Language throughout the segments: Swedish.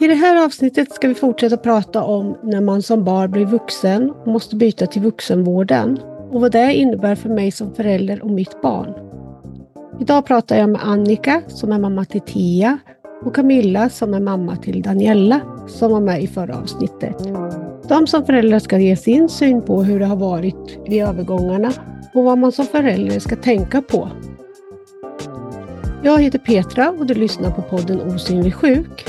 I det här avsnittet ska vi fortsätta prata om när man som barn blir vuxen och måste byta till vuxenvården och vad det innebär för mig som förälder och mitt barn. Idag pratar jag med Annika som är mamma till Tia och Camilla som är mamma till Daniella som var med i förra avsnittet. De som föräldrar ska ge sin syn på hur det har varit vid övergångarna och vad man som förälder ska tänka på. Jag heter Petra och du lyssnar på podden Osynlig sjuk.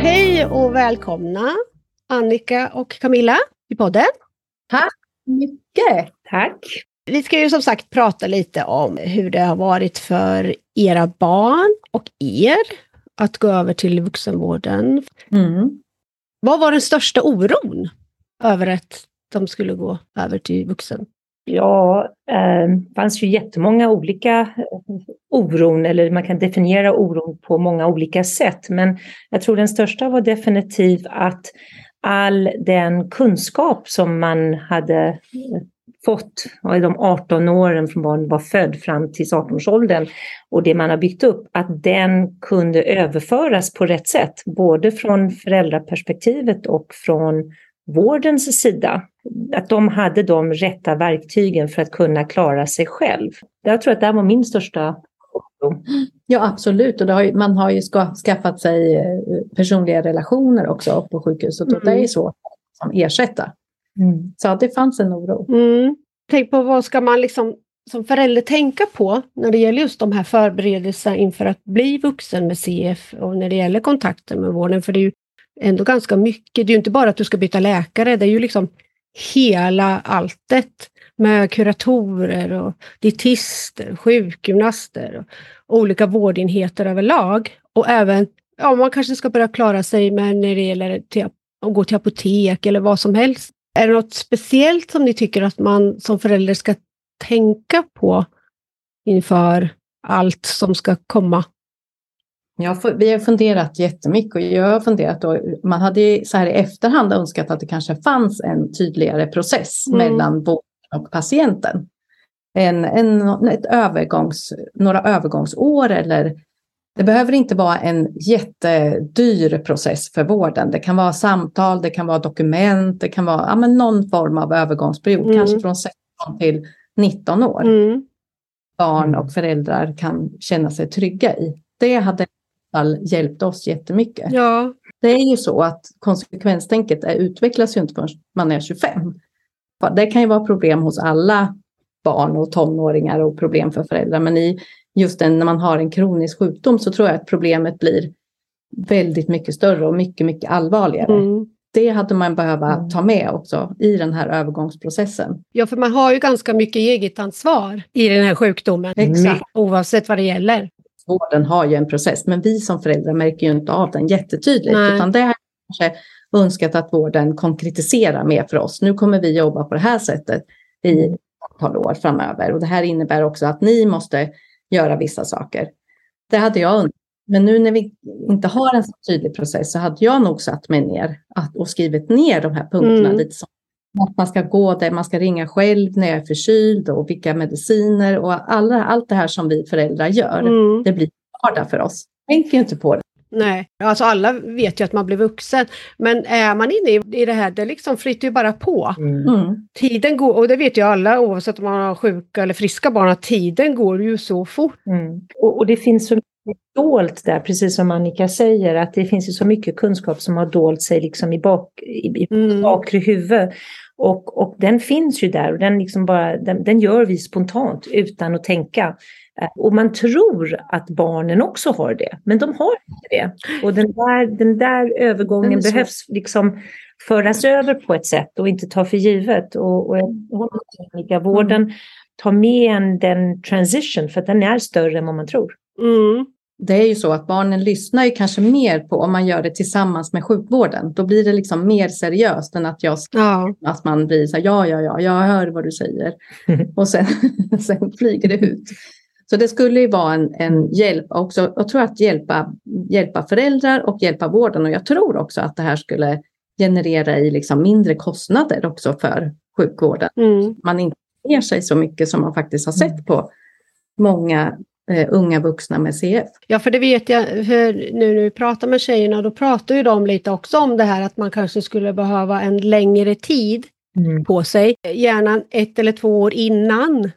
Hej och välkomna Annika och Camilla i podden. Tack mycket. Tack. Vi ska ju som sagt prata lite om hur det har varit för era barn och er att gå över till vuxenvården. Mm. Vad var den största oron över att de skulle gå över till vuxen? Ja, det fanns ju jättemånga olika eh, oron, eller man kan definiera oron på många olika sätt. Men jag tror den största var definitivt att all den kunskap som man hade eh, fått i de 18 åren från barnet var född fram till 18-årsåldern och det man har byggt upp, att den kunde överföras på rätt sätt, både från föräldraperspektivet och från vårdens sida. Att de hade de rätta verktygen för att kunna klara sig själv. Jag tror att det här var min största. Ja, absolut. Och har ju, man har ju ska, skaffat sig eh, personliga relationer också på sjukhuset och Mm. det är svårt att ersätta. Mm. Så det fanns en oro. Mm. Tänk på vad ska man liksom som förälder tänka på när det gäller just de här förberedelserna inför att bli vuxen med CF och när det gäller kontakten med vården. För det är ju ändå ganska mycket. Det är ju inte bara att du ska byta läkare, det är ju liksom hela alltet med kuratorer och dietister, sjukgymnaster och olika vårdenheter överlag. Och även, ja man kanske ska börja klara sig med när det gäller till, att gå till apotek eller vad som helst. Är det något speciellt som ni tycker att man som förälder ska tänka på inför allt som ska komma? Ja, vi har funderat jättemycket och jag har funderat då, man hade så här i efterhand önskat att det kanske fanns en tydligare process Mm. mellan vården och patienten. En, en, ett övergångs, några övergångsår eller det behöver inte vara en jättedyr process för vården. Det kan vara samtal, det kan vara dokument, det kan vara ja, men någon form av övergångsperiod, Mm. kanske från 16 till 19 år Mm. barn och föräldrar kan känna sig trygga i. Det hade hjälpt oss jättemycket. Ja, Det är ju så att konsekvenstänket är, utvecklas ju inte förrän man är 25. För Det kan ju vara problem hos alla barn och tonåringar och problem för föräldrar. Men i just den, när man har en kronisk sjukdom så tror jag att problemet blir väldigt mycket större och mycket, mycket allvarligare. mm. Det hade man behöva Mm. ta med också i den här övergångsprocessen. ja, för man har ju ganska mycket eget ansvar i den här sjukdomen. Exakt. Oavsett vad det gäller. vården har ju en process, men vi som föräldrar märker ju inte av den jättetydligt. Nej. Utan det har kanske önskat att vården konkretiserar mer för oss. Nu kommer vi jobba på det här sättet i ett antal år framöver. Och det här innebär också att ni måste göra vissa saker. Det hade jag önskat. Men nu när vi inte har en så tydlig process så hade jag nog satt mig ner att, och skrivit ner de här punkterna Mm. lite som att man ska gå där, man ska ringa själv när jag är förkyld och vilka mediciner och alla, allt det här som vi föräldrar gör Mm. det blir vardag för oss. Tänker inte på det. Nej, alltså alla vet ju att man blir vuxen. Men är man inne i- i det här, det liksom flyter ju bara på. Mm. Tiden går, och det vet ju alla oavsett om man har sjuka eller friska barn, att tiden går ju så fort. Mm. Och, och det finns så mycket dolt där, precis som Annika säger, att det finns ju så mycket kunskap som har dolt sig liksom i, bak, i, i Mm. bakre huvud. Och, och den finns ju där och den, liksom bara, den, den gör vi spontant utan att tänka. Eh, Och man tror att barnen också har det, men de har inte det. Och den där, den där övergången svår. behövs liksom föras över på ett sätt och inte ta för givet. Och, och jag håller med Annika, vården tar med en den transition för att den är större än vad man tror. Mm. Det är ju så att barnen lyssnar ju kanske mer på om man gör det tillsammans med sjukvården. Då blir det liksom mer seriöst än att, jag, Ja. att man blir så här, ja, ja, ja, jag hör vad du säger. Och sen, sen flyger det ut. Så det skulle ju vara en, en hjälp också. Jag tror att hjälpa, hjälpa föräldrar och hjälpa vården. Och jag tror också att det här skulle generera i liksom mindre kostnader också för sjukvården. Mm. Man inte ger sig så mycket som man faktiskt har sett på många eh, unga vuxna med CF. Ja, för det vet jag, för nu när vi pratar med tjejerna, då pratar ju de lite också om det här att man kanske skulle behöva en längre tid Mm. på sig, gärna ett eller två år innan.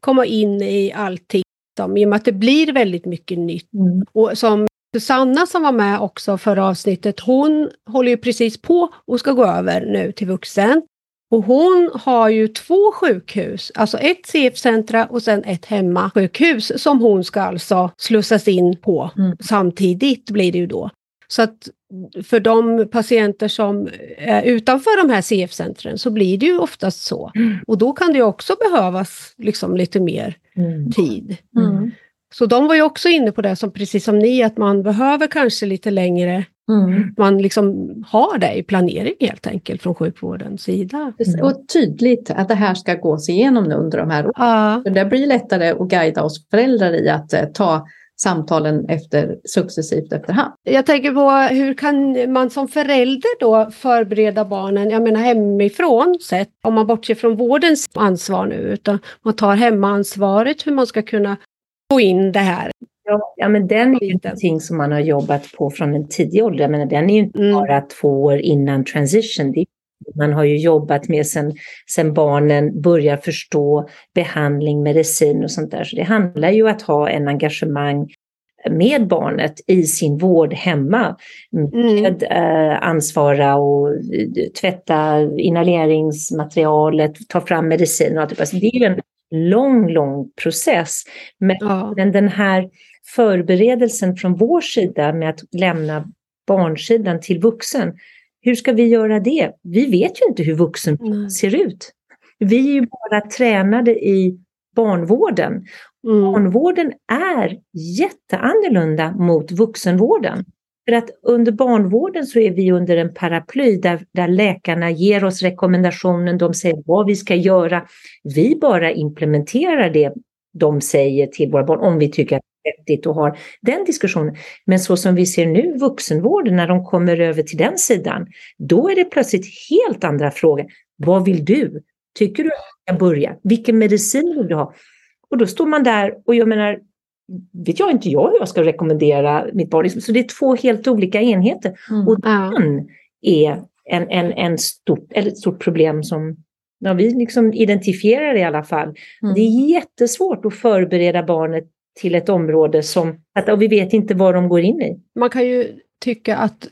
Komma in i allting. Som, I och med att det blir väldigt mycket nytt. Mm. Och som Susanna som var med också förra avsnittet, hon håller ju precis på och ska gå över nu till vuxen. Och hon har ju två sjukhus, alltså ett CF-centra och sen ett hemmasjukhus som hon ska alltså slussas in på Mm. samtidigt blir det ju då. Så att för de patienter som är utanför de här CF-centren så blir det ju oftast så. Mm. Och då kan det ju också behövas liksom lite mer Mm. tid. Mm. Så de var ju också inne på det, som, precis som ni, att man behöver kanske lite längre, Mm. man liksom har det i planering helt enkelt från sjukvårdens sida. Mm. Och tydligt att det här ska gås igenom nu under de här åren. Ja, det blir lättare att guida oss föräldrar i att eh, ta samtalen efter, successivt efterhand. jag tänker på hur kan man som förälder då förbereda barnen, jag menar hemifrån sett, om man bortser från vårdens ansvar nu, utan man tar hemmaansvaret, hur man ska kunna få in det här. Ja, ja, men den är ju Lite. någonting som man har jobbat på från en tidig ålder. Jag menar, den är ju inte Mm. bara två år innan transition. Det är, man har ju jobbat med sen, sen barnen börjar förstå behandling, medicin och sånt där. Så det handlar ju om att ha en engagemang med barnet i sin vård hemma. Mm. Med eh, ansvara och eh, tvätta inhaleringsmaterialet, ta fram medicin och allt det det är ju en lång, lång process. Men Ja. men den här förberedelsen från vår sida med att lämna barnsidan till vuxen, hur ska vi göra det? Vi vet ju inte hur vuxen Nej. ser ut. Vi är ju bara tränade i barnvården. Mm. Barnvården är jätteannorlunda mot vuxenvården. För att under barnvården så är vi under en paraply där, där läkarna ger oss rekommendationen, de säger vad vi ska göra. Vi bara implementerar det de säger till våra barn om vi tycker att vettigt och har den diskussionen. Men så som vi ser nu vuxenvården när de kommer över till den sidan, då är det plötsligt helt andra frågor. Vad vill du? Tycker du att jag ska börja? Vilken medicin vill du ha? Och då står man där och jag menar, vet jag inte jag hur jag ska rekommendera mitt barn. Så det är två helt olika enheter. Mm. Och Ja. den är en, en, en stort, eller ett stort problem som ja, vi liksom identifierar i alla fall. Mm. Det är jättesvårt att förbereda barnet till ett område som att och vi vet inte vad de går in i. Man kan ju tycka att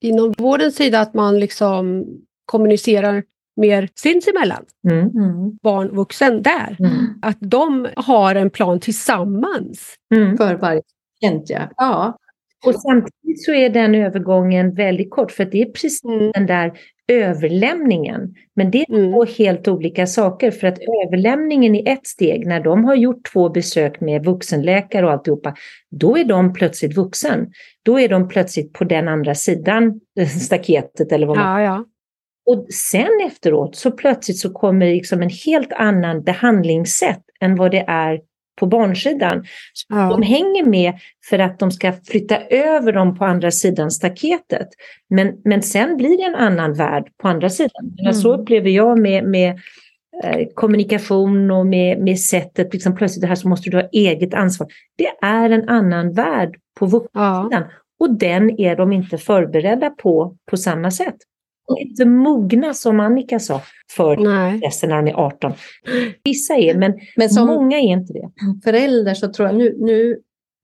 inom vårdens sida att man liksom kommunicerar mer sinsemellan, Mm. Mm. barn, vuxen där. Mm. Att de har en plan tillsammans. Mm. För varje patient, ja. ja. Och samtidigt så är den övergången väldigt kort för det är precis Mm. den där överlämningen. Men det är Mm. två helt olika saker för att överlämningen i ett steg, när de har gjort två besök med vuxenläkare och alltihopa, då är de plötsligt vuxen. Då är de plötsligt på den andra sidan eh, staketet eller vad man Ja, ja. Och sen efteråt så plötsligt så kommer liksom en helt annan behandlingssätt än vad det är på barnsidan. Så Ja. De hänger med för att de ska flytta över dem på andra sidan staketet. Men, men sen blir det en annan värld på andra sidan. Mm. Så upplever jag med, med eh, kommunikation och med, med sättet, liksom plötsligt det här så måste du ha eget ansvar. Det är en annan värld på vuxensidan Ja. och den är de inte förberedda på på samma sätt. De är inte mogna som Annika sa för Nej. processen när de är 18. Vissa är, men Men som många är inte det. förälder så tror jag, nu, nu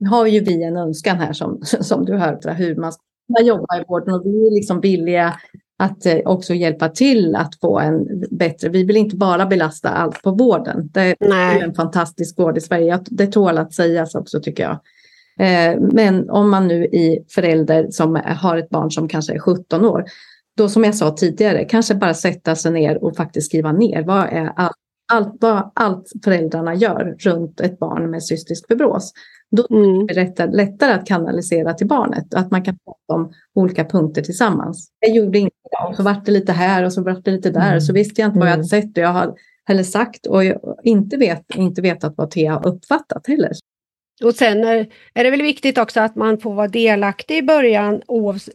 har ju vi en önskan här som, som du hör, hur man ska jobba i vården och vi är liksom villiga att eh, också hjälpa till att få en bättre, vi vill inte bara belasta allt på vården. Det är Nej. en fantastisk vård i Sverige, det tål att sägas också tycker jag. Eh, Men om man nu är förälder som har ett barn som kanske är 17 år, då som jag sa tidigare, kanske bara sätta sig ner och faktiskt skriva ner vad är allt, allt, vad allt föräldrarna gör runt ett barn med cystisk fibros. Mm. Det är lättare, lättare att kanalisera till barnet, att man kan prata om olika punkter tillsammans. Jag gjorde inte det, och så vart det lite här och så vart det lite där, Mm. så visste jag inte vad jag Mm. hade sett och jag har heller sagt och jag inte, vet, inte vetat vad Thea har uppfattat heller. Och sen är, är det väl viktigt också att man får vara delaktig i början,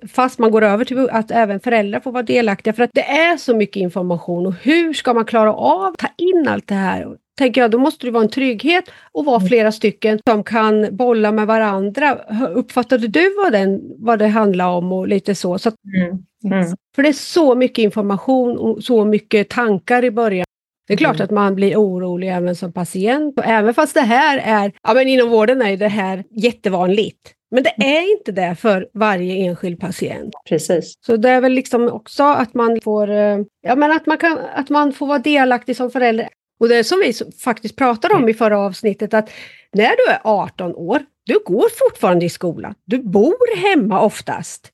fast man går över till att även föräldrar får vara delaktiga. För att det är så mycket information och hur ska man klara av att ta in allt det här? Tänker jag, då måste det vara en trygghet och vara mm. flera stycken som kan bolla med varandra. Uppfattade du vad, den, vad det handlar om och lite så? så mm. Mm. För det är så mycket information och så mycket tankar i början. Det är klart mm. att man blir orolig även som patient. Och även fast det här är, ja men inom vården är det här jättevanligt. Men det är inte det för varje enskild patient. Precis. Så det är väl liksom också att man får, eh, ja men att man, kan, att man får vara delaktig som förälder. Och det är som vi faktiskt pratade om i förra avsnittet att när du är 18 år, du går fortfarande i skolan. Du bor hemma oftast.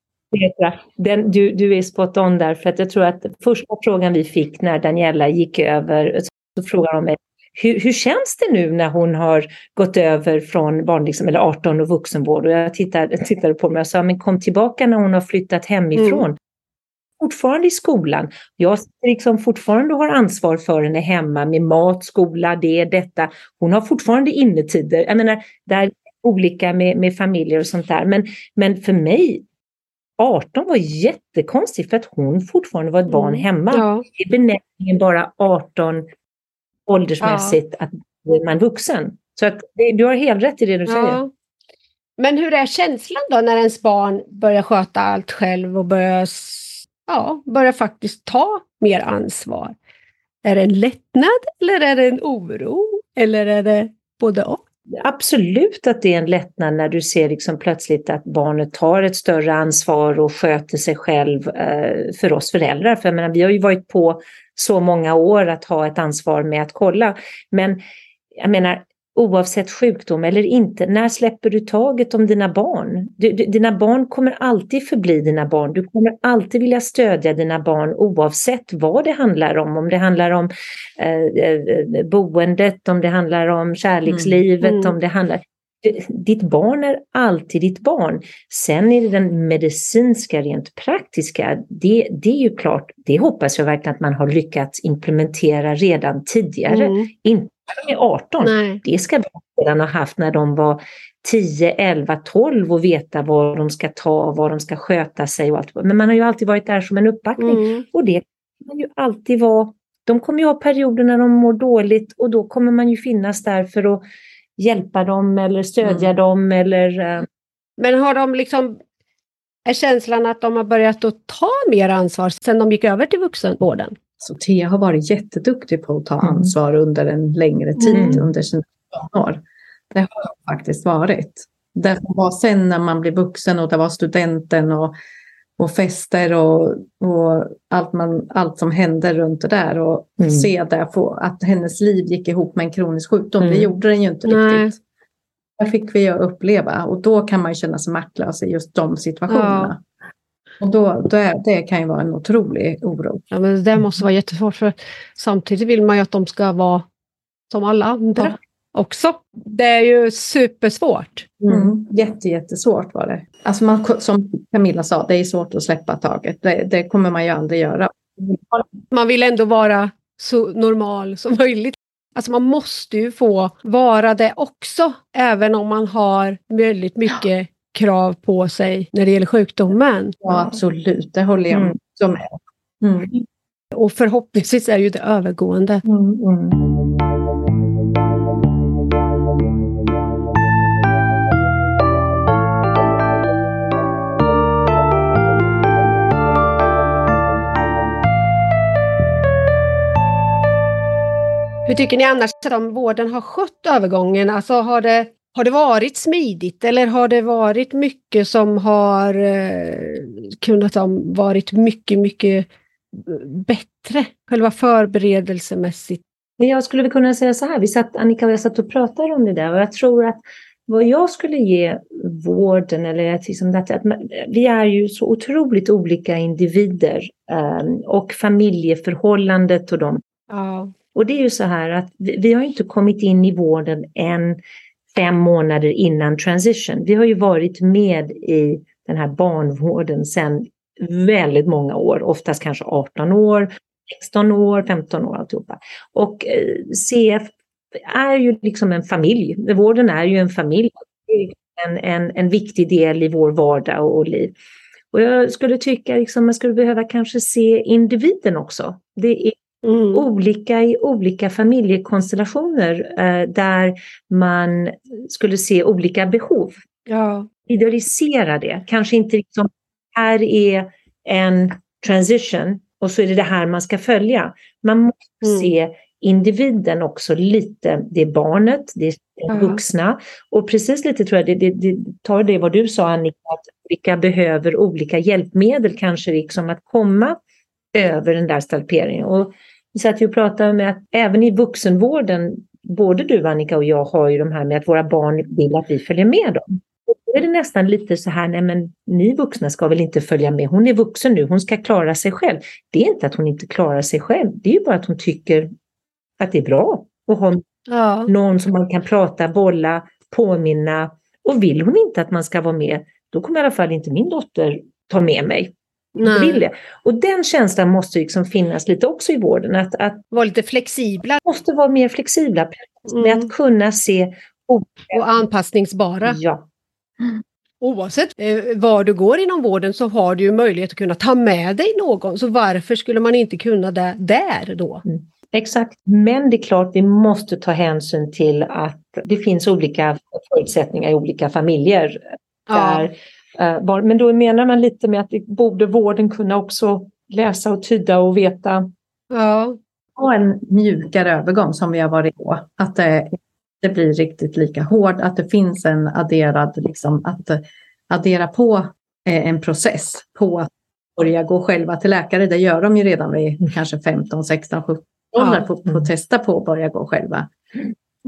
Den, du, du är spot on där, för att jag tror att första frågan vi fick när Daniela gick över, så frågade de mig hur, hur känns det nu när hon har gått över från barn, liksom, eller 18 och vuxenvård? Och jag tittade, tittade på mig och sa, men kom tillbaka när hon har flyttat hemifrån. Mm. Fortfarande i skolan. Jag liksom fortfarande har ansvar för henne hemma med mat, skola, det, detta. Hon har fortfarande innetider. Jag menar, där olika med, med familjer och sånt där. Men, men för mig 18 var jättekonstigt för att hon fortfarande var ett barn mm. hemma. Ja. Är benämningen bara 18 åldersmässigt ja. att man vuxen? Så att du har helt rätt i det du ja. säger. Men hur är känslan då när ens barn börjar sköta allt själv och börjar, ja, börjar faktiskt ta mer ansvar? Är det en lättnad eller är det en oro? Eller är det både och? Absolut att det är en lättnad när du ser liksom plötsligt att barnet tar ett större ansvar och sköter sig själv eh, för oss föräldrar. För jag menar, vi har ju varit på så många år att ha ett ansvar med att kolla. Men jag menar, oavsett sjukdom eller inte, när släpper du taget om dina barn? Du, du, dina barn kommer alltid förbli dina barn. Du kommer alltid vilja stödja dina barn oavsett vad det handlar om. Om det handlar om eh, eh boendet, om det handlar om kärlekslivet, mm. Mm. om det handlar... Ditt barn är alltid ditt barn. Sen är det den medicinska, rent praktiska, det, det är ju klart, det hoppas jag verkligen att man har lyckats implementera redan tidigare. Mm. Inte de är 18. Nej. Det ska de redan ha haft när de var 10, 11, 12 och veta vad de ska ta, vad de ska sköta sig och allt. Men man har ju alltid varit där som en uppbackning. Mm. Och det kan ju alltid vara, de kommer ju ha perioder när de mår dåligt och då kommer man ju finnas där för att hjälpa dem eller stödja mm. dem eller... Eh, Men har de liksom, är känslan att de har börjat att ta mer ansvar sedan de gick över till vuxenvården? Så Thea har varit jätteduktig på att ta mm. ansvar mm. under en längre tid, mm. under sina år. Det har det faktiskt varit. Det var sen när man blev vuxen och det var studenten och, och fester och, och allt, man, allt som hände runt det där och mm. se det, att hennes liv gick ihop med en kronisk sjukdom. Det mm. gjorde den ju inte Nej. riktigt. Det fick vi uppleva och då kan man känna sig maktlös i just de situationerna. Ja. Och då, är, det kan ju vara en otrolig oro. Ja, men det måste vara jättesvårt för samtidigt vill man ju att de ska vara som alla andra också. Det är ju supersvårt. Mm. Jätte, jättesvårt var det. Alltså man, som Camilla sa, det är svårt att släppa taget. Det, det kommer man ju aldrig göra. Man vill ändå vara så normal som möjligt. Alltså man måste ju få vara det också, även om man har väldigt mycket krav på sig när det gäller sjukdomen. Ja, absolut. Det håller jag mm. med mm. Och förhoppningsvis är ju det övergående. Mm, mm. Hur tycker ni annars att vården har skött övergången? Alltså har det har det varit smidigt eller har det varit mycket som har eh, kunnat ha varit mycket, mycket bättre, själva förberedelsemässigt? Jag skulle kunna säga så här, vi satt, Annika och jag satt och pratade om det där och jag tror att vad jag skulle ge vården, eller att, liksom att, att vi är ju så otroligt olika individer eh, och familjeförhållandet och dem. Ja. Och det är ju så här att vi, vi har inte kommit in i vården än fem månader innan transition. Vi har ju varit med i den här barnvården sedan väldigt många år, oftast kanske 18 år, 16 år, 15 år alltihopa. Och eh, CF är ju liksom en familj. Vården är ju en familj. En, en, en viktig del i vår vardag och, och liv. Och jag skulle tycka liksom man skulle behöva kanske se individen också. Det är mm. olika i olika familjekonstellationer eh, där man skulle se olika behov. Ja. Idealisera det, kanske inte liksom här är en transition och så är det det här man ska följa. Man måste mm. se individen också lite, det är barnet, det är mm. vuxna. Och precis lite tror jag, det, det, det tar det vad du sa Annika, att vilka behöver olika hjälpmedel kanske liksom att komma över den där stalperingen. Och vi satt ju och pratade med att även i vuxenvården, både du Annika och jag har ju de här med att våra barn vill att vi följer med dem. Då är det nästan lite så här, nej men ni vuxna ska väl inte följa med, hon är vuxen nu, hon ska klara sig själv. Det är inte att hon inte klarar sig själv, det är ju bara att hon tycker att det är bra att ha ja. någon som man kan prata, bolla, påminna. Och vill hon inte att man ska vara med, då kommer i alla fall inte min dotter ta med mig. Vill det. Och den känslan måste liksom finnas lite också i vården. Att, att vara lite flexibla. Måste vara mer flexibla. Mm. Med att kunna se. Och anpassningsbara. Ja. Oavsett eh, var du går inom vården så har du ju möjlighet att kunna ta med dig någon. Så varför skulle man inte kunna det där då? Mm. Exakt, men det är klart vi måste ta hänsyn till att det finns olika förutsättningar i olika familjer. Där, ja. Men då menar man lite med att det borde vården kunna också läsa och tyda och veta. Ja. Ha en mjukare övergång som vi har varit på. Att det, det blir riktigt lika hård, att det finns en adderad, liksom, att addera på eh, en process på att börja gå själva till läkare. Det gör de ju redan vid kanske 15, 16, 17 ålder ja. på, att testa på att börja gå själva.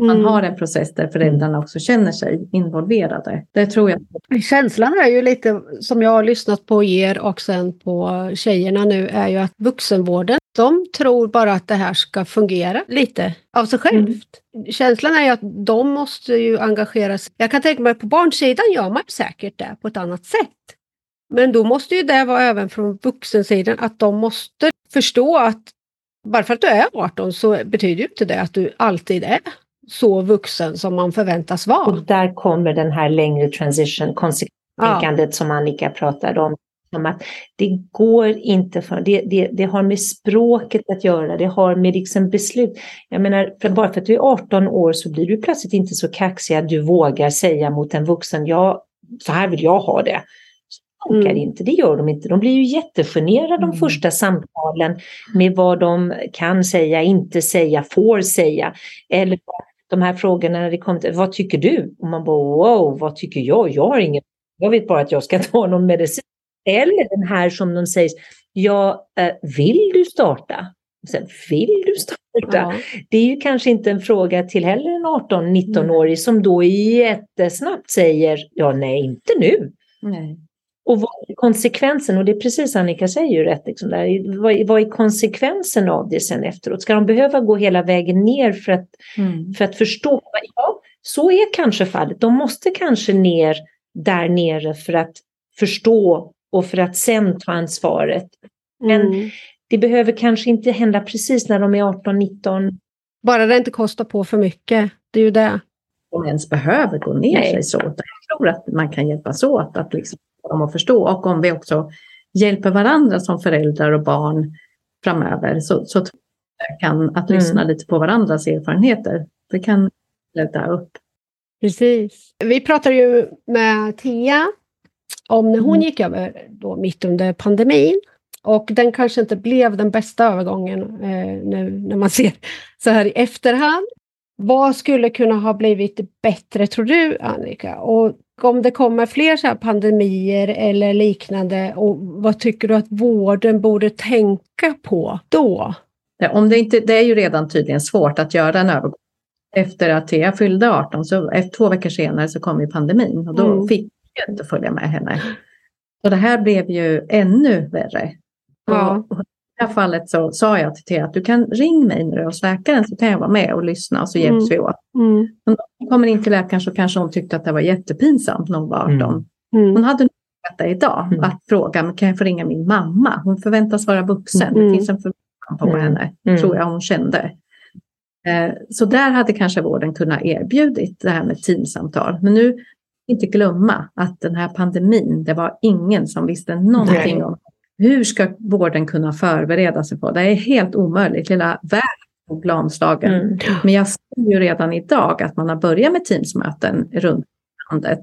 Man mm. har en process där föräldrarna också känner sig involverade. Det tror jag. Känslan är ju lite, som jag har lyssnat på er och sen på tjejerna nu, är ju att vuxenvården, de tror bara att det här ska fungera lite av sig självt. Mm. Känslan är ju att de måste ju engagera sig. Jag kan tänka mig på barnsidan gör man säkert det på ett annat sätt. Men då måste ju det vara även från vuxensidan att de måste förstå att bara för att du är 18 så betyder ju inte det att du alltid är så vuxen som man förväntas vara. Och där kommer den här längre transition, konsekvenstänkandet ja. som Annika pratade om. Om att det går inte för, det, det, det har med språket att göra, det har med liksom beslut. Jag menar, för bara för att du är 18 år så blir du plötsligt inte så kaxig att du vågar säga mot en vuxen, ja, så här vill jag ha det funkar mm. inte, det gör de inte. De blir ju jättegenerade de mm. första samtalen med vad de kan säga, inte säga, får säga. Eller de här frågorna när det kommer till, vad tycker du? Och man bara, wow, vad tycker jag? Jag har ingen, jag vet bara att jag ska ta någon medicin. Eller den här som de säger, ja, eh, vill du starta? Sen, vill du starta? Ja. Det är ju kanske inte en fråga till heller en 18-19-årig som då jättesnabbt säger, ja nej, inte nu. Nej. Och vad är konsekvensen? Och det är precis Annika säger ju rätt. Liksom där. Vad, vad är konsekvensen av det sen efteråt? Ska de behöva gå hela vägen ner för att, mm. för att förstå? Ja, så är kanske fallet. De måste kanske ner där nere för att förstå och för att sen ta ansvaret. Men mm. det behöver kanske inte hända precis när de är 18-19. Bara det inte kostar på för mycket. Det är ju det. Om ens behöver gå ner Nej. sig så. Jag tror att man kan hjälpas åt att liksom dem att förstå och om vi också hjälper varandra som föräldrar och barn framöver så, så kan att mm. lyssna lite på varandras erfarenheter. Det kan rädda upp. Precis. Vi pratade ju med Tia om när hon mm. gick över då mitt under pandemin. Och den kanske inte blev den bästa övergången eh, nu när man ser så här i efterhand. Vad skulle kunna ha blivit bättre tror du Annika? Och om det kommer fler så pandemier eller liknande, och vad tycker du att vården borde tänka på då? Om det, inte, det är ju redan tydligen svårt att göra en övergång. Efter att Thea fyllde 18, så efter två veckor senare så kom ju pandemin och då mm. fick jag inte följa med henne. Så det här blev ju ännu värre. Ja. Och, det här fallet så sa jag till Thea att du kan ring mig när du är hos läkaren så kan jag vara med och lyssna och så hjälps mm. vi åt. Mm. Men hon kommer in till läkaren så kanske hon tyckte att det var jättepinsamt när hon var 18. Mm. mm. Hon hade detta idag, mm. att fråga, kan jag få ringa min mamma? Hon förväntas vara vuxen, det mm. finns en förväntan på henne, tror jag hon kände. Eh, så där hade kanske vården kunnat erbjudit det här med teamsamtal. Men nu inte glömma att den här pandemin, det var ingen som visste någonting Nej. om hur ska vården kunna förbereda sig på det? är helt omöjligt. Hela världen är lamslagen. Mm. Men jag ser ju redan idag att man har börjat med teamsmöten runt landet.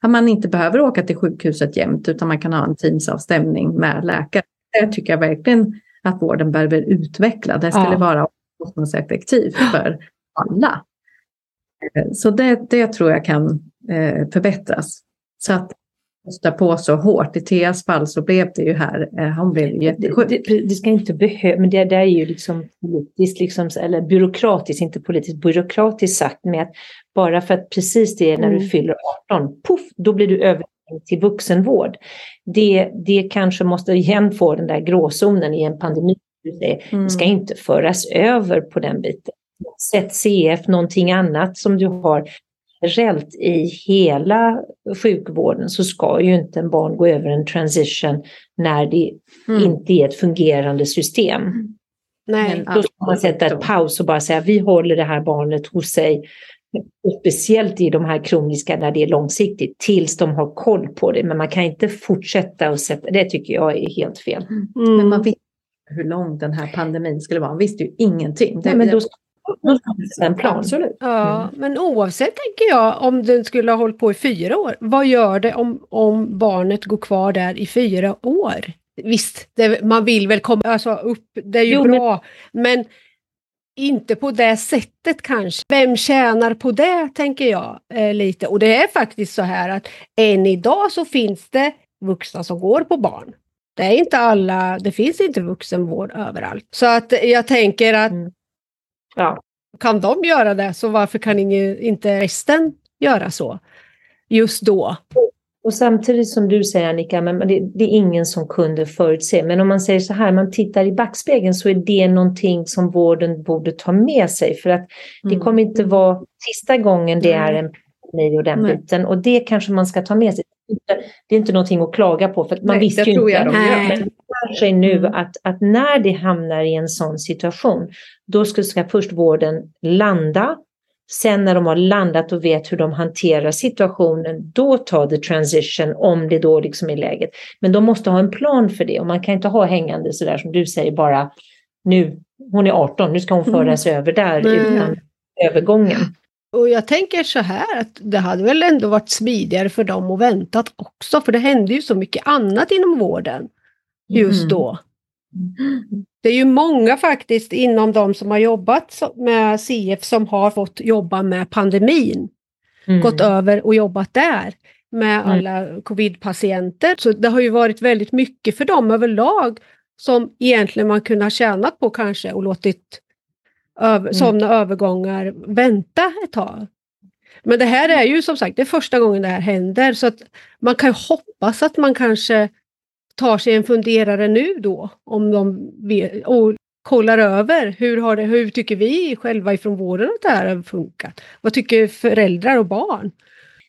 Att man inte behöver åka till sjukhuset jämt utan man kan ha en teamsavstämning med läkare. Det tycker jag verkligen att vården behöver utveckla. Det skulle ja. vara kostnadseffektivt för alla. Så det, det tror jag kan eh, förbättras. Så att kosta på så hårt. I Theas fall så blev det ju här, eh, hon blev jättesjuk. Det, det, det ska inte behöva, men det där är ju liksom politiskt, liksom, eller byråkratiskt, inte politiskt, byråkratiskt sagt med att bara för att precis det är när mm. du fyller 18, puff, då blir du över till vuxenvård. Det, det kanske måste igen få den där gråzonen i en pandemi. Mm. Det ska inte föras över på den biten. Sätt CF, någonting annat som du har generellt i hela sjukvården så ska ju inte en barn gå över en transition när det mm. inte är ett fungerande system. Nej, Då ska man sätta ett paus och bara säga vi håller det här barnet hos sig. Speciellt i de här kroniska när det är långsiktigt tills de har koll på det. Men man kan inte fortsätta och sätta, det tycker jag är helt fel. Mm. Men man visste hur lång den här pandemin skulle vara. Man visste ju ingenting. Nej, men då ska en plan. Absolut. Ja, mm. men oavsett tänker jag om den skulle ha hållit på i fyra år, vad gör det om, om barnet går kvar där i fyra år? Visst, det, man vill väl komma alltså, upp, det är ju jo, bra, men... men inte på det sättet kanske. Vem tjänar på det, tänker jag eh, lite. Och det är faktiskt så här att än idag så finns det vuxna som går på barn. Det är inte alla, det finns inte vuxenvård överallt. Så att jag tänker att mm. Ja. Kan de göra det, så varför kan inte resten göra så just då? Och samtidigt som du säger Annika, men det, det, är ingen som kunde förutse. Men om man säger så här, man tittar i backspegeln så är det någonting som vården borde ta med sig. För att det mm. kommer inte vara sista gången det är en pandemi och den biten. Och det kanske man ska ta med sig. Det är inte någonting att klaga på, för man Nej, visste ju inte. Men det sig nu mm. att, att när det hamnar i en sån situation, då ska, ska först vården landa. Sen när de har landat och vet hur de hanterar situationen, då tar det transition om det då liksom är läget. Men de måste ha en plan för det och man kan inte ha hängande sådär som du säger bara nu, hon är 18, nu ska hon mm. föras mm. över där mm. utan övergången. Och jag tänker så här att det hade väl ändå varit smidigare för dem att vänta också, för det hände ju så mycket annat inom vården just mm. då. Det är ju många faktiskt inom de som har jobbat med CF som har fått jobba med pandemin. Mm. Gått över och jobbat där med mm. alla covidpatienter. Så det har ju varit väldigt mycket för dem överlag som egentligen man kunde ha tjänat på kanske och låtit över, mm. sådana övergångar vänta ett tag. Men det här är ju som sagt det är första gången det här händer så att man kan hoppas att man kanske tar sig en funderare nu då om de vet, och kollar över hur, har det, hur tycker vi själva ifrån vården att det här har funkat? Vad tycker föräldrar och barn?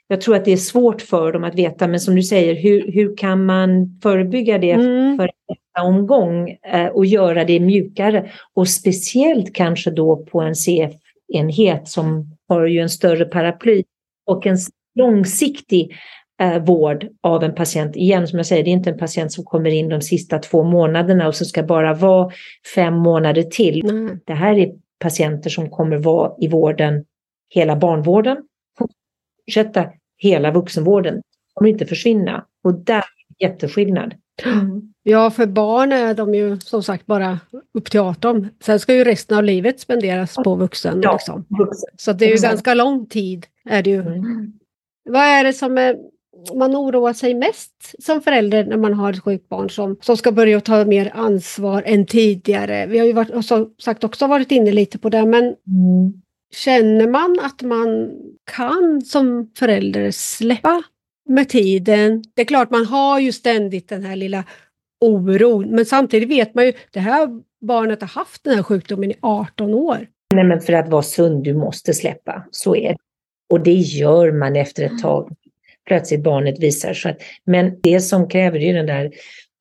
Jag tror att det är svårt för dem att veta, men som du säger, hur, hur kan man förebygga det mm. för omgång eh, och göra det mjukare? Och speciellt kanske då på en CF-enhet som har ju en större paraply och en långsiktig eh, vård av en patient. Igen, som jag säger, det är inte en patient som kommer in de sista två månaderna och så ska bara vara fem månader till. Mm. Det här är patienter som kommer vara i vården, hela barnvården, fortsätta hela vuxenvården, kommer inte försvinna. Och där är jätteskillnad. Mm. Ja, för barn är de ju som sagt bara upp till 18. Sen ska ju resten av livet spenderas på vuxen. Ja, liksom. vuxen. Så det är ju ganska lång tid. Är det ju. Mm. Vad är det som är man oroar sig mest som förälder när man har ett sjukt barn som, som ska börja ta mer ansvar än tidigare. Vi har ju varit, som sagt också varit inne lite på det, men mm. känner man att man kan som förälder släppa med tiden? Det är klart, man har ju ständigt den här lilla oron, men samtidigt vet man ju, det här barnet har haft den här sjukdomen i 18 år. Nej, men för att vara sund, du måste släppa. Så är det. Och det gör man efter ett tag plötsligt barnet visar sig. Men det som kräver är den där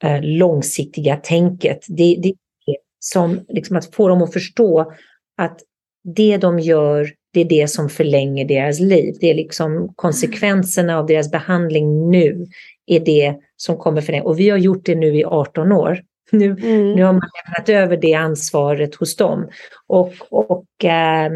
eh, långsiktiga tänket. Det, det är som liksom att få dem att förstå att det de gör, det är det som förlänger deras liv. Det är liksom konsekvenserna av deras behandling nu är det som kommer förlänga. Och vi har gjort det nu i 18 år. Nu, mm. nu har man lämnat över det ansvaret hos dem. Och, och eh,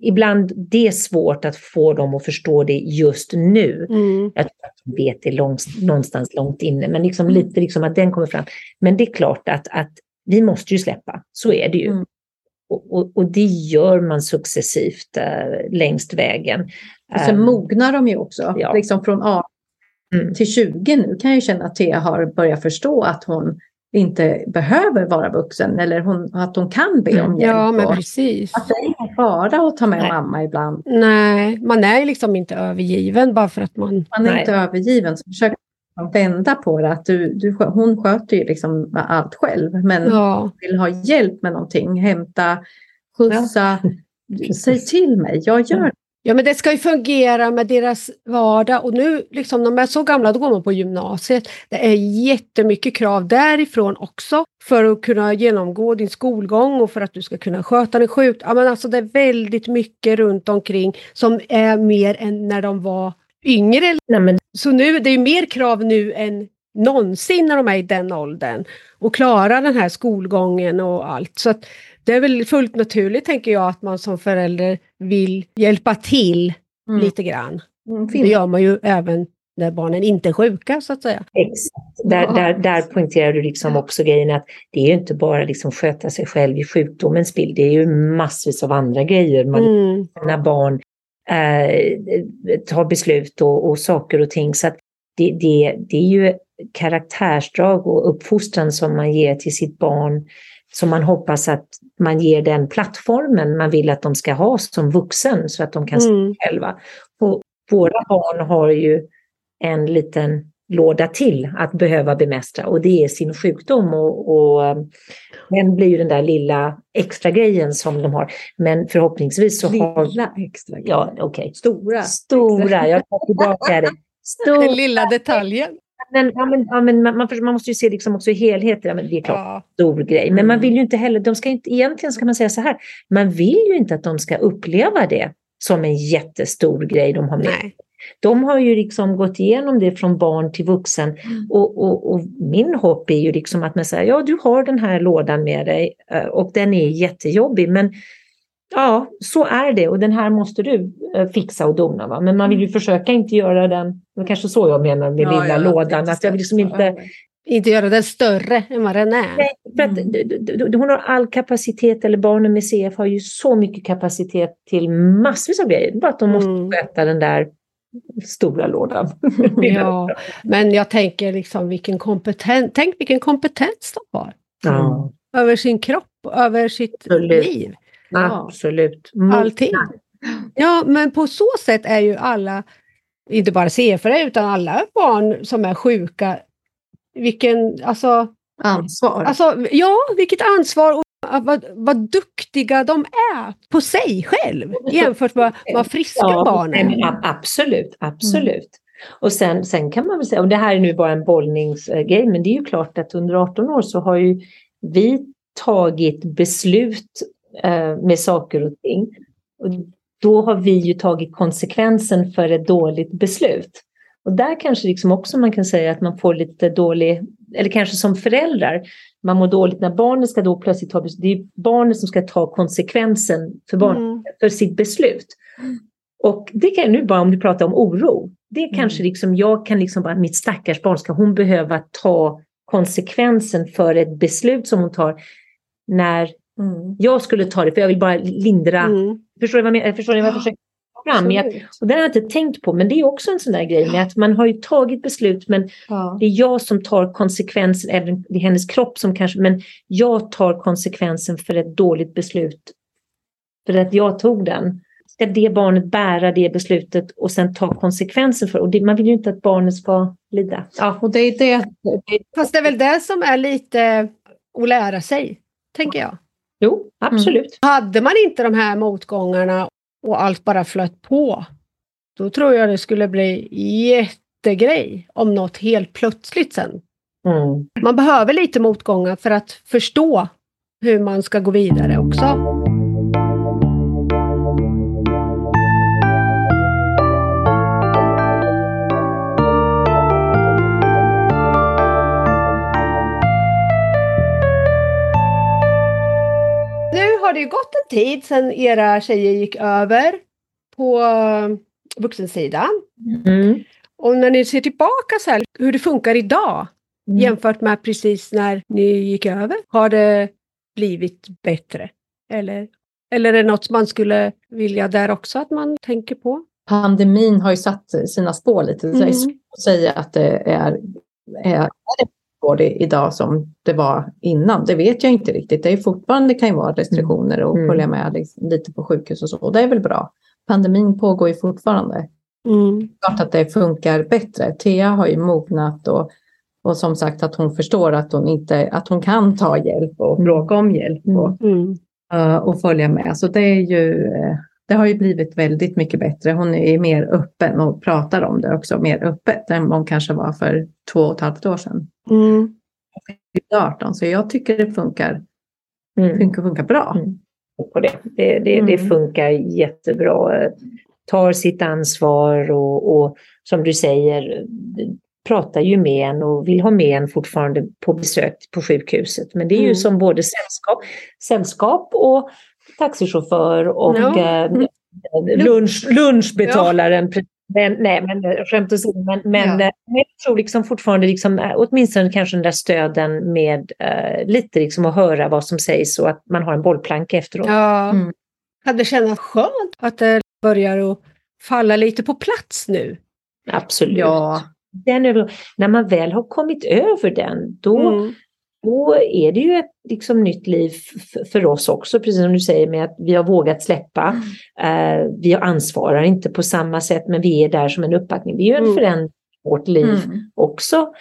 ibland det är svårt att få dem att förstå det just nu. Mm. Jag tror att de vet det långt, någonstans långt inne, men liksom mm. lite liksom att den kommer fram. Men det är klart att, att vi måste ju släppa, så är det ju. Mm. Och, och, och, det gör man successivt äh, längst vägen. Och sen um, mognar de ju också, ja. liksom från 18 mm. till 20 nu kan jag känna att Thea har börjat förstå att hon inte behöver vara vuxen eller hon, att hon kan be om hjälp. Ja, men precis. Att det är ingen fara att ta med Nej. mamma ibland. Nej, man är liksom inte övergiven bara för att man... Man är Nej. inte övergiven. Så försök vända på det. Att du, du, hon sköter ju liksom allt själv. Men ja. vill ha hjälp med någonting, hämta, skjutsa. Ja. Säg till mig, jag gör det. Ja, men det ska ju fungera med deras vardag och nu, liksom, när de är så gamla, då går man på gymnasiet. Det är jättemycket krav därifrån också för att kunna genomgå din skolgång och för att du ska kunna sköta dig sjukt. Ja, men alltså, det är väldigt mycket runt omkring som är mer än när de var yngre. Nej, men... Så nu, det är mer krav nu än någonsin när de är i den åldern och klara den här skolgången och allt. Så det är väl fullt naturligt, tänker jag, att man som förälder vill hjälpa till mm. lite grann. Mm, det gör man ju även när barnen inte är sjuka, så att säga. Exakt. Där, där, där poängterar du liksom också grejen att det är ju inte bara liksom sköta sig själv i sjukdomens bild, det är ju massvis av andra grejer. Man, mm. När barn eh, tar beslut och, och, saker och ting. Så det, det, det är ju karaktärsdrag och uppfostran som man ger till sitt barn som man hoppas att man ger den plattformen man vill att de ska ha som vuxen så att de kan mm. själva. Och våra barn har ju en liten låda till att behöva bemästra och det är sin sjukdom. Och, och den blir ju den där lilla extra grejen som de har. Men förhoppningsvis så lilla har... Lilla extra grejen? Ja. Okay. Stora. Stora, jag tar tillbaka det. Stor... Den lilla detaljen. Men, ja, men, ja, men man, man, måste ju se liksom också helheten. Ja, men det är klart, ja. stor grej. Men man mm. vill ju inte heller, de ska inte, egentligen ska man säga så här, man vill ju inte att de ska uppleva det som en jättestor grej de har med. Nej. De har ju liksom gått igenom det från barn till vuxen mm. och, och, och, min hopp är ju liksom att man säger, ja du har den här lådan med dig eh, och den är jättejobbig men ja, så är det och den här måste du eh, fixa och dona. Va? Men man vill ju mm. försöka inte göra den, det kanske så jag menar med ja, lilla ja, lådan, att jag vill liksom inte inte göra den större än vad den är. Nej, för att mm. hon har all kapacitet, eller barnen med CF har ju så mycket kapacitet till massvis av grejer. Bara att de måste mm. sköta den där stora lådan. ja, men jag tänker liksom vilken kompetens, tänk vilken kompetens de har. Ja. Över sin kropp, över sitt Absolut. liv. Absolut. Allting. Ja, men på så sätt är ju alla, inte bara CFR utan alla barn som är sjuka, vilken, alltså... Ansvar. Alltså, ja, vilket ansvar och vad, vad duktiga de är på sig själv jämfört med de friska ja, barnen. Absolut, absolut. Mm. Och sen, sen kan man väl säga, och det här är nu bara en bollningsgrej, men det är ju klart att under 18 år så har ju vi tagit beslut eh, med saker och ting. Och då har vi ju tagit konsekvensen för ett dåligt beslut. Och där kanske liksom också man kan säga att man får lite dålig, eller kanske som föräldrar, man mår dåligt när barnet ska då plötsligt ta beslut. Det är barnet som ska ta konsekvensen för, barn, mm. för sitt beslut. Och det kan nu bara om du pratar om oro. Det är kanske mm. liksom, jag kan liksom bara, mitt stackars barn, ska hon behöva ta konsekvensen för ett beslut som hon tar när mm. jag skulle ta det, för jag vill bara lindra. Mm. Förstår, ni vad jag, förstår ni vad jag försöker fram. Att, och det har jag inte tänkt på, men det är också en sån där grej med att man har ju tagit beslut, men ja. det är jag som tar konsekvensen, även det är hennes kropp som kanske, men jag tar konsekvensen för ett dåligt beslut. För att jag tog den. Ska det barnet bära det beslutet och sen ta konsekvensen för och det? Man vill ju inte att barnet ska lida. Ja, och det är det. Fast det är väl det som är lite att lära sig, tänker jag. Jo, absolut. Mm. Hade man inte de här motgångarna och allt bara flöt på, då tror jag det skulle bli jättegrej om något helt plötsligt sen. Mm. Man behöver lite motgångar för att förstå hur man ska gå vidare också. Har det ju gått en tid sedan era tjejer gick över på eh, vuxensidan. Mm. Och när ni ser tillbaka så här, hur det funkar idag Mm. jämfört med precis när ni gick över, har det blivit bättre? Eller, eller är det något man skulle vilja där också att man tänker på? Pandemin har ju satt sina spår lite. Så det är Mm. svårt att säga att det är, är, är går det idag som det var innan. Det vet jag inte riktigt. Det är fortfarande kan ju vara restriktioner och Mm. följa med liksom, lite på sjukhus och så. Och det är väl bra. Pandemin pågår ju fortfarande. Mm. klart att det funkar bättre. Thea har ju mognat och, och som sagt att hon förstår att hon, inte, att hon kan ta hjälp och Mm. fråga om hjälp och, Mm. eh, och följa med. Så det är ju eh, det har ju blivit väldigt mycket bättre. Hon är mer öppen och pratar om det också mer öppet än hon kanske var för två och ett halvt år sedan. Mm. 18, så jag tycker det funkar, Mm. funkar, funkar bra. Mm. på det. Det, det, det Mm. funkar jättebra. Tar sitt ansvar och, och som du säger pratar ju med en och vill ha med en fortfarande på besök på sjukhuset. Men det är ju Mm. som både sällskap, sällskap och taxichaufför och Ja. eh, lunch, lunchbetalaren. Men, nej, men eh, skämt åsido. Men, men, Ja. eh, men jag tror liksom fortfarande, liksom, eh, åtminstone kanske den där stöden med eh, lite liksom att höra vad som sägs och att man har en bollplanka efteråt. Ja. Mm. Kan det kännas skönt att det börjar att falla lite på plats nu? Absolut. Ja, Den när man väl har kommit över den, då, Mm. Då är det ju ett liksom, nytt liv för oss också, precis som du säger med att vi har vågat släppa. Mm. Eh, vi ansvarar inte på samma sätt, men vi är där som en uppbackning. Vi ju en Mm. förändring i vårt liv Mm. också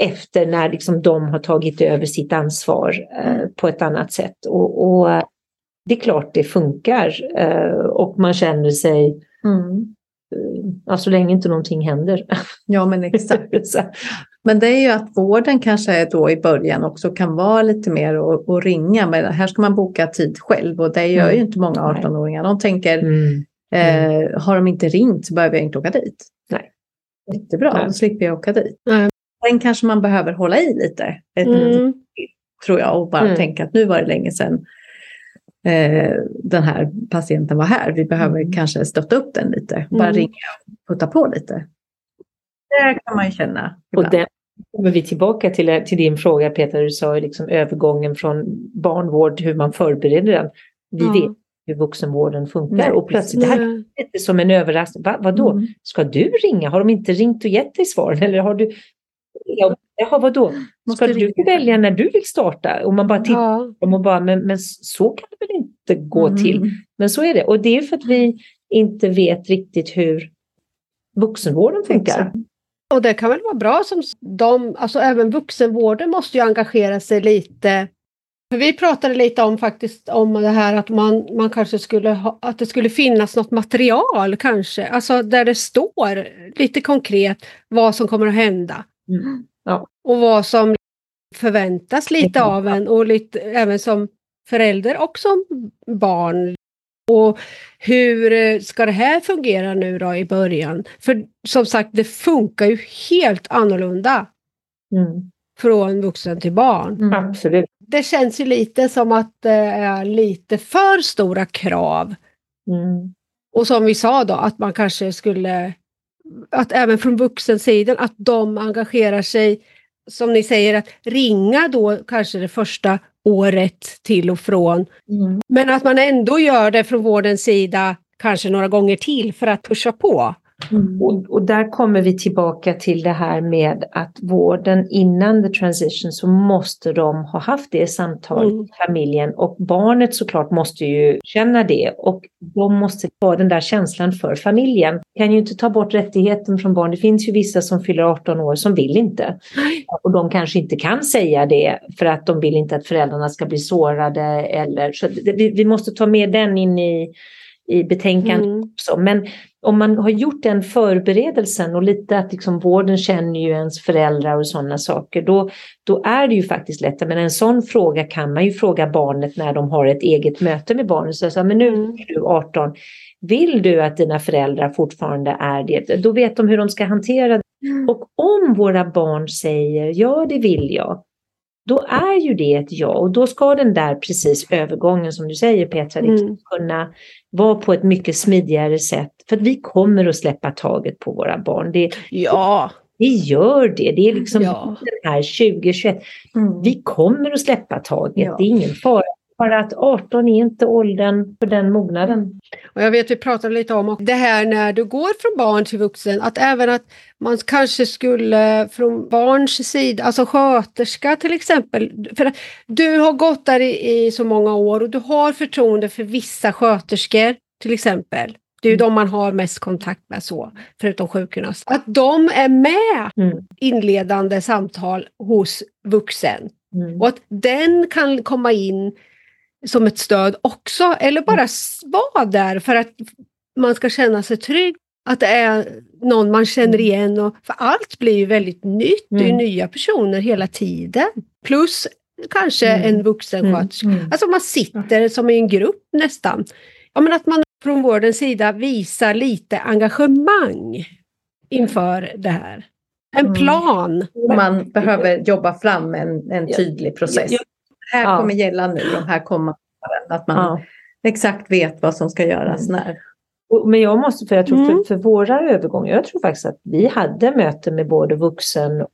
efter när liksom, de har tagit över sitt ansvar eh, på ett annat sätt. Och, och det är klart det funkar eh, och man känner sig, Mm. eh, ja, så länge inte någonting händer. ja men exakt. Så, Men det är ju att vården kanske då i början också kan vara lite mer och, och ringa. Men här ska man boka tid själv och det gör ju Mm. inte många Nej. 18-åringar. De tänker, mm. eh, har de inte ringt så behöver jag inte åka dit. Nej. Jättebra, Nej. då slipper jag åka dit. Nej. Sen kanske man behöver hålla i lite, ett, Mm. tror jag, och bara Mm. tänka att nu var det länge sedan eh, den här patienten var här. Vi behöver Mm. kanske stötta upp den lite, bara Mm. ringa och putta på lite. Det kan man ju känna. Och ibland. den kommer vi tillbaka till, till din fråga Peter, du sa ju liksom övergången från barnvård, hur man förbereder den. Vi Ja. vet hur vuxenvården funkar Nej, och plötsligt, det här är lite som en överraskning. Va, vadå? Mm. Ska du ringa? Har de inte ringt och gett dig svaren? Eller har du... Ja, Jaha, vadå? Ska du välja när du vill starta? Och man bara tittar Ja. på dem och bara, men, men så kan det väl inte gå Mm. till? Men så är det. Och det är för att vi inte vet riktigt hur vuxenvården funkar. Exakt. Och det kan väl vara bra som de, alltså även vuxenvården måste ju engagera sig lite. För vi pratade lite om faktiskt om det här att man, man kanske skulle ha, att det skulle finnas något material kanske, alltså där det står lite konkret vad som kommer att hända. Mm. Ja. Och vad som förväntas lite av en och lite, även som förälder och som barn. Och hur eh, ska det här fungera nu då i början? För som sagt, det funkar ju helt annorlunda Mm. från vuxen till barn. Mm. Absolut. Det känns ju lite som att det är lite för stora krav. Mm. Och som vi sa då, att man kanske skulle, att även från vuxensidan, att de engagerar sig, som ni säger, att ringa då kanske det första året till och från. Mm. Men att man ändå gör det från vårdens sida kanske några gånger till för att pusha på. Mm. Och, och där kommer vi tillbaka till det här med att vården innan the transition så måste de ha haft det samtalet Mm. familjen och barnet såklart måste ju känna det och de måste ha den där känslan för familjen. kan ju inte ta bort rättigheten från barn. Det finns ju vissa som fyller 18 år som vill inte. Och de kanske inte kan säga det för att de vill inte att föräldrarna ska bli sårade eller så vi, vi måste ta med den in i, i betänkandet Mm. också. Men om man har gjort den förberedelsen och lite att liksom vården känner ju ens föräldrar och sådana saker, då, då är det ju faktiskt lättare. Men en sån fråga kan man ju fråga barnet när de har ett eget möte med barnet. Så, så, men nu Mm. är du 18, vill du att dina föräldrar fortfarande är det? Då vet de hur de ska hantera det. Och om våra barn säger ja, det vill jag, då är ju det ett ja. Och då ska den där precis övergången som du säger Petra, liksom mm. kunna vara på ett mycket smidigare sätt. För att vi kommer att släppa taget på våra barn. Det, ja. Vi gör det. Det är liksom ja. den här 2021. Mm. Vi kommer att släppa taget. Ja. Det är ingen fara. Bara att 18 är inte åldern för den mognaden. Och jag vet vi pratade lite om det här när du går från barn till vuxen, att även att man kanske skulle från barns sida, alltså sköterska till exempel, för att du har gått där i, i så många år och du har förtroende för vissa sköterskor till exempel. Det är ju de man har mest kontakt med så, förutom sjukgymnast. Att de är med mm. inledande samtal hos vuxen. Mm. Och att den kan komma in som ett stöd också, eller bara mm. vara där för att man ska känna sig trygg. Att det är någon man känner mm. igen. Och, för allt blir ju väldigt nytt, mm. det är mm. nya personer hela tiden. Plus kanske mm. en vuxensköterska. Mm. Alltså man sitter som i en grupp nästan. Ja, men att man från vårdens sida visar lite engagemang inför det här. En plan. Man behöver jobba fram en, en tydlig process här ja. kommer gälla nu, de här kommande Att man ja. exakt vet vad som ska göras mm. när. Men jag måste, för jag tror mm. för, för, våra övergångar, jag tror faktiskt att vi hade möten med både vuxen och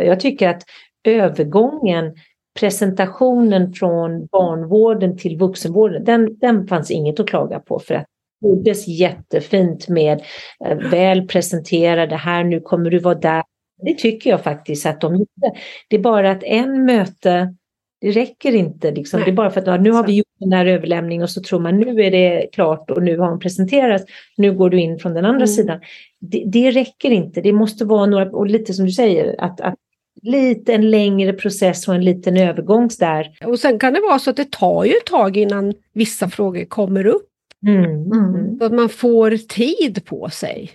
jag tycker att övergången, presentationen från barnvården till vuxenvården, den, den fanns inget att klaga på för att det gjordes jättefint med eh, väl presenterade, här nu kommer du vara där. Det tycker jag faktiskt att de gjorde. Det är bara att en möte det räcker inte. Liksom. Det är bara för att ja, nu har vi gjort den här överlämningen och så tror man nu är det klart och nu har hon presenterats. Nu går du in från den andra mm. sidan. Det, det, räcker inte. Det måste vara några, och lite som du säger, att, att lite en längre process och en liten övergång där. Och sen kan det vara så att det tar ju ett tag innan vissa frågor kommer upp. Mm. Mm. Så att man får tid på sig.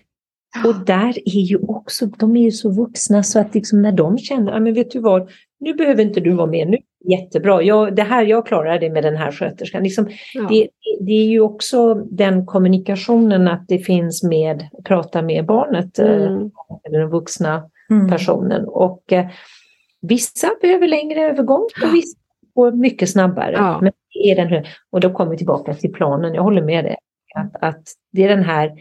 Och där är ju också, de är ju så vuxna så att liksom när de känner, ja men vet du vad, nu behöver inte du vara med, nu jättebra, jag, det här, jag klarar det med den här sköterskan. Liksom, ja. det, det, är ju också den kommunikationen att det finns med, prata med barnet, eh, mm. eller den vuxna mm. personen. Och eh, vissa behöver längre övergång och vissa går mycket snabbare. Ja. Men det är den, och då kommer vi tillbaka till planen, jag håller med dig. Att, att det är den här,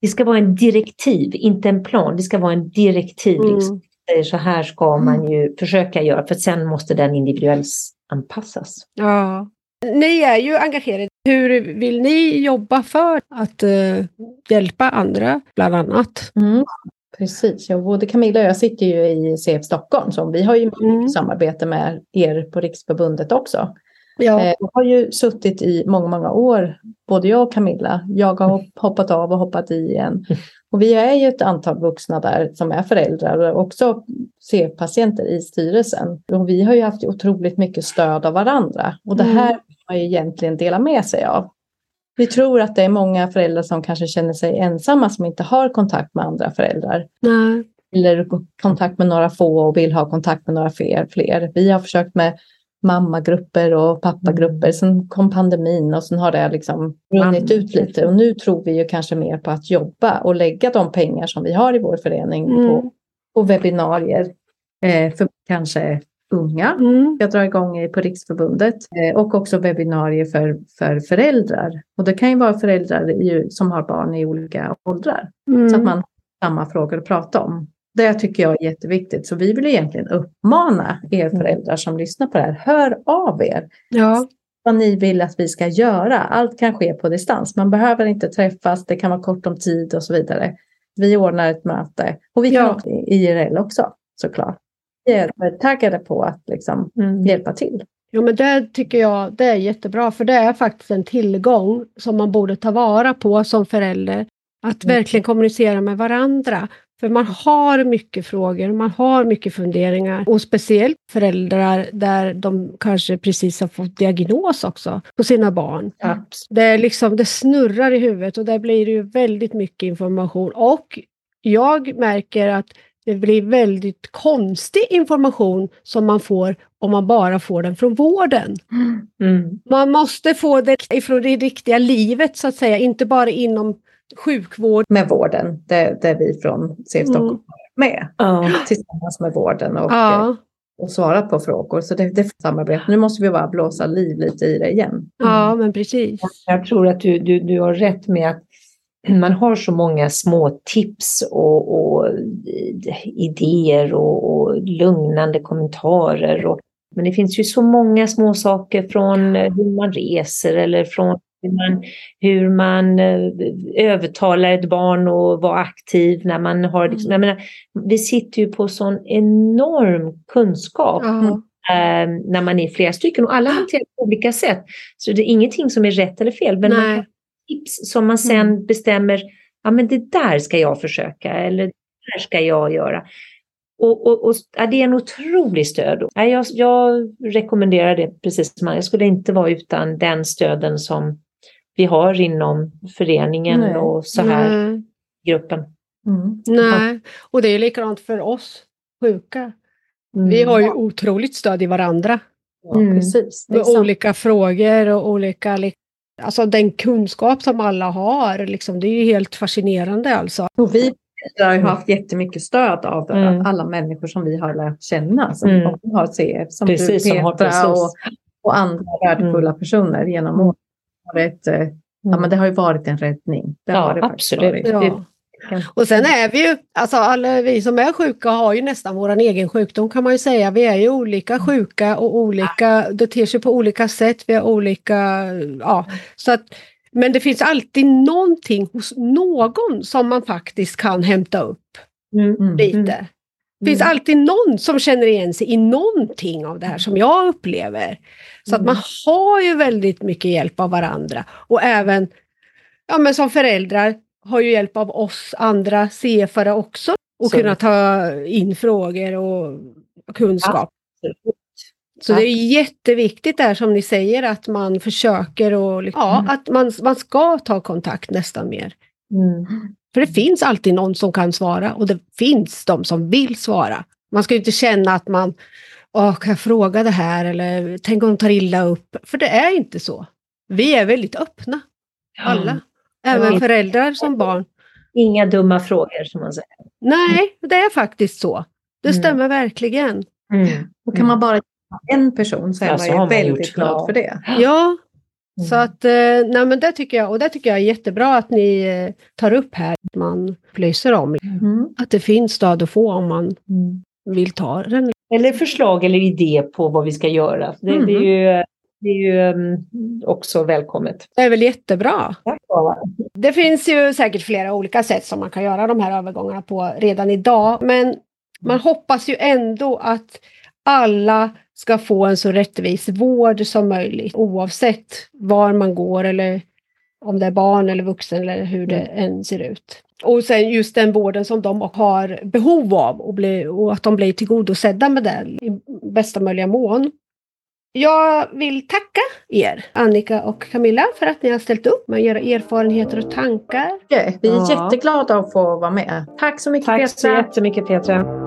det ska vara en direktiv, inte en plan, det ska vara en direktiv. Mm. Liksom säger så här ska man mm. ju försöka göra för sen måste den individuellt anpassas. Ja. Ni är ju engagerade. Hur vill ni jobba för att uh, hjälpa andra, bland annat? Mm. Precis, ja, både Camilla och jag sitter ju i CF Stockholm, så vi har ju mm. samarbete med er på Riksförbundet också. Ja. Eh, jag har ju suttit i många, många år, både jag och Camilla. Jag har hoppat av och hoppat i igen. Och vi är ju ett antal vuxna där som är föräldrar och också CF-patienter i styrelsen. Och vi har ju haft otroligt mycket stöd av varandra. Och det mm. här vill man ju egentligen dela med sig av. Vi tror att det är många föräldrar som kanske känner sig ensamma som inte har kontakt med andra föräldrar. Nej. Eller kontakt med några få och vill ha kontakt med några fler. fler. Vi har försökt med mammagrupper och pappagrupper. Sen kom pandemin och sen har det liksom runnit ut lite. Och nu tror vi ju kanske mer på att jobba och lägga de pengar som vi har i vår förening mm. på, på webbinarier eh, för kanske unga. Mm. Jag drar igång på Riksförbundet eh, och också webbinarier för, för föräldrar. Och det kan ju vara föräldrar ju, som har barn i olika åldrar. Mm. Så att man har samma frågor att prata om. Det tycker jag är jätteviktigt. Så vi vill egentligen uppmana er mm. föräldrar som lyssnar på det här. Hör av er. Ja. Vad ni vill att vi ska göra. Allt kan ske på distans. Man behöver inte träffas. Det kan vara kort om tid och så vidare. Vi ordnar ett möte. Och vi kan ja. också IRL också såklart. Vi är taggade på att liksom mm. hjälpa till. Jo men det tycker jag det är jättebra för det är faktiskt en tillgång som man borde ta vara på som förälder. Att mm. verkligen kommunicera med varandra. För man har mycket frågor, man har mycket funderingar och speciellt föräldrar där de kanske precis har fått diagnos också på sina barn. Absolut. Det, är liksom, det snurrar i huvudet och där blir det ju väldigt mycket information och jag märker att det blir väldigt konstig information som man får om man bara får den från vården. Mm. Man måste få det ifrån det riktiga livet så att säga, inte bara inom sjukvård. Med vården, det, det är vi från CF Stockholm mm. med. Ja. Tillsammans med vården. Och, ja. och svarat på frågor. Så det, det är samarbete. Nu måste vi bara blåsa liv lite i det igen. Ja, men precis. Jag tror att du, du, du har rätt med att man har så många små tips och, och idéer och, och, lugnande kommentarer. Och, men det finns ju så många små saker från hur man reser eller från hur man, hur man eh, övertalar ett barn att vara aktiv när man har... Liksom, jag menar, vi sitter ju på sån enorm kunskap. Mm. när man är flera stycken och alla hanterar på olika sätt. Så det är ingenting som är rätt eller fel. Men man kan tips som man sen mm. bestämmer, ja men det där ska jag försöka eller det där ska jag göra. Och, och, och ja, det är en otrolig stöd. Ja, jag, jag rekommenderar det precis som jag skulle inte vara utan den stöden som vi har inom föreningen Nej. och så här Nej. gruppen. Mm. Nej, och det är likadant för oss sjuka. Mm. Vi har ju otroligt stöd i varandra. Ja, mm. precis. Med olika frågor och olika Alltså den kunskap som alla har, liksom, det är ju helt fascinerande alltså. Och vi har ju haft jättemycket stöd av mm. alla människor som vi har lärt känna. Som mm. har CF, som precis, du Petra och, och andra värdefulla mm. personer genom mm. Åren. Det, ja, men mm. det har ju varit en räddning. Det ja, absolut. Ja. Och sen är vi ju, alltså alla vi som är sjuka har ju nästan vår egen sjukdom kan man ju säga. Vi är ju olika mm. sjuka och olika, det ter sig på olika sätt, vi har olika, ja. Så att, men det finns alltid någonting hos någon som man faktiskt kan hämta upp mm, mm lite. Mm. Det finns alltid någon som känner igen sig i någonting av det här som jag upplever. Så att man har ju väldigt mycket hjälp av varandra. Och även ja, men som föräldrar har ju hjälp av oss andra CFare också och kunna ta in frågor och kunskap. Absolut. Så det är jätteviktigt där som ni säger att man försöker och ja, mm. att man, man ska ta kontakt nästan mer. Mm. För det finns alltid någon som kan svara och det finns de som vill svara. Man ska inte känna att man, Åh, kan jag fråga det här eller tänk om de tar illa upp? För det är inte så. Vi är väldigt öppna, alla. Även föräldrar som barn. Inga dumma frågor som man säger. Nej, det är faktiskt så. Det mm. stämmer verkligen. Mm. Och kan man bara en person så är ja, man ju väldigt glad för det. Ja, Mm. Så att, eh, nej men det tycker jag, och det tycker jag är jättebra att ni eh, tar upp här, att man upplyser om mm. att det finns stöd att få om man mm. vill ta den. Eller förslag eller idé på vad vi ska göra. Det, det är ju det är ju mm, också välkommet. Det är väl jättebra. Det finns ju säkert flera olika sätt som man kan göra de här övergångarna på redan idag, men man hoppas ju ändå att alla ska få en så rättvis vård som möjligt oavsett var man går eller om det är barn eller vuxen eller hur det mm. än ser ut. Och sen just den vården som de har behov av och, bli, och att de blir tillgodosedda med den i bästa möjliga mån. Jag vill tacka er, Annika och Camilla, för att ni har ställt upp med era erfarenheter och tankar. vi är ja. jätteglada att få vara med. Tack så mycket Tack Petra. Tack så jättemycket Petra.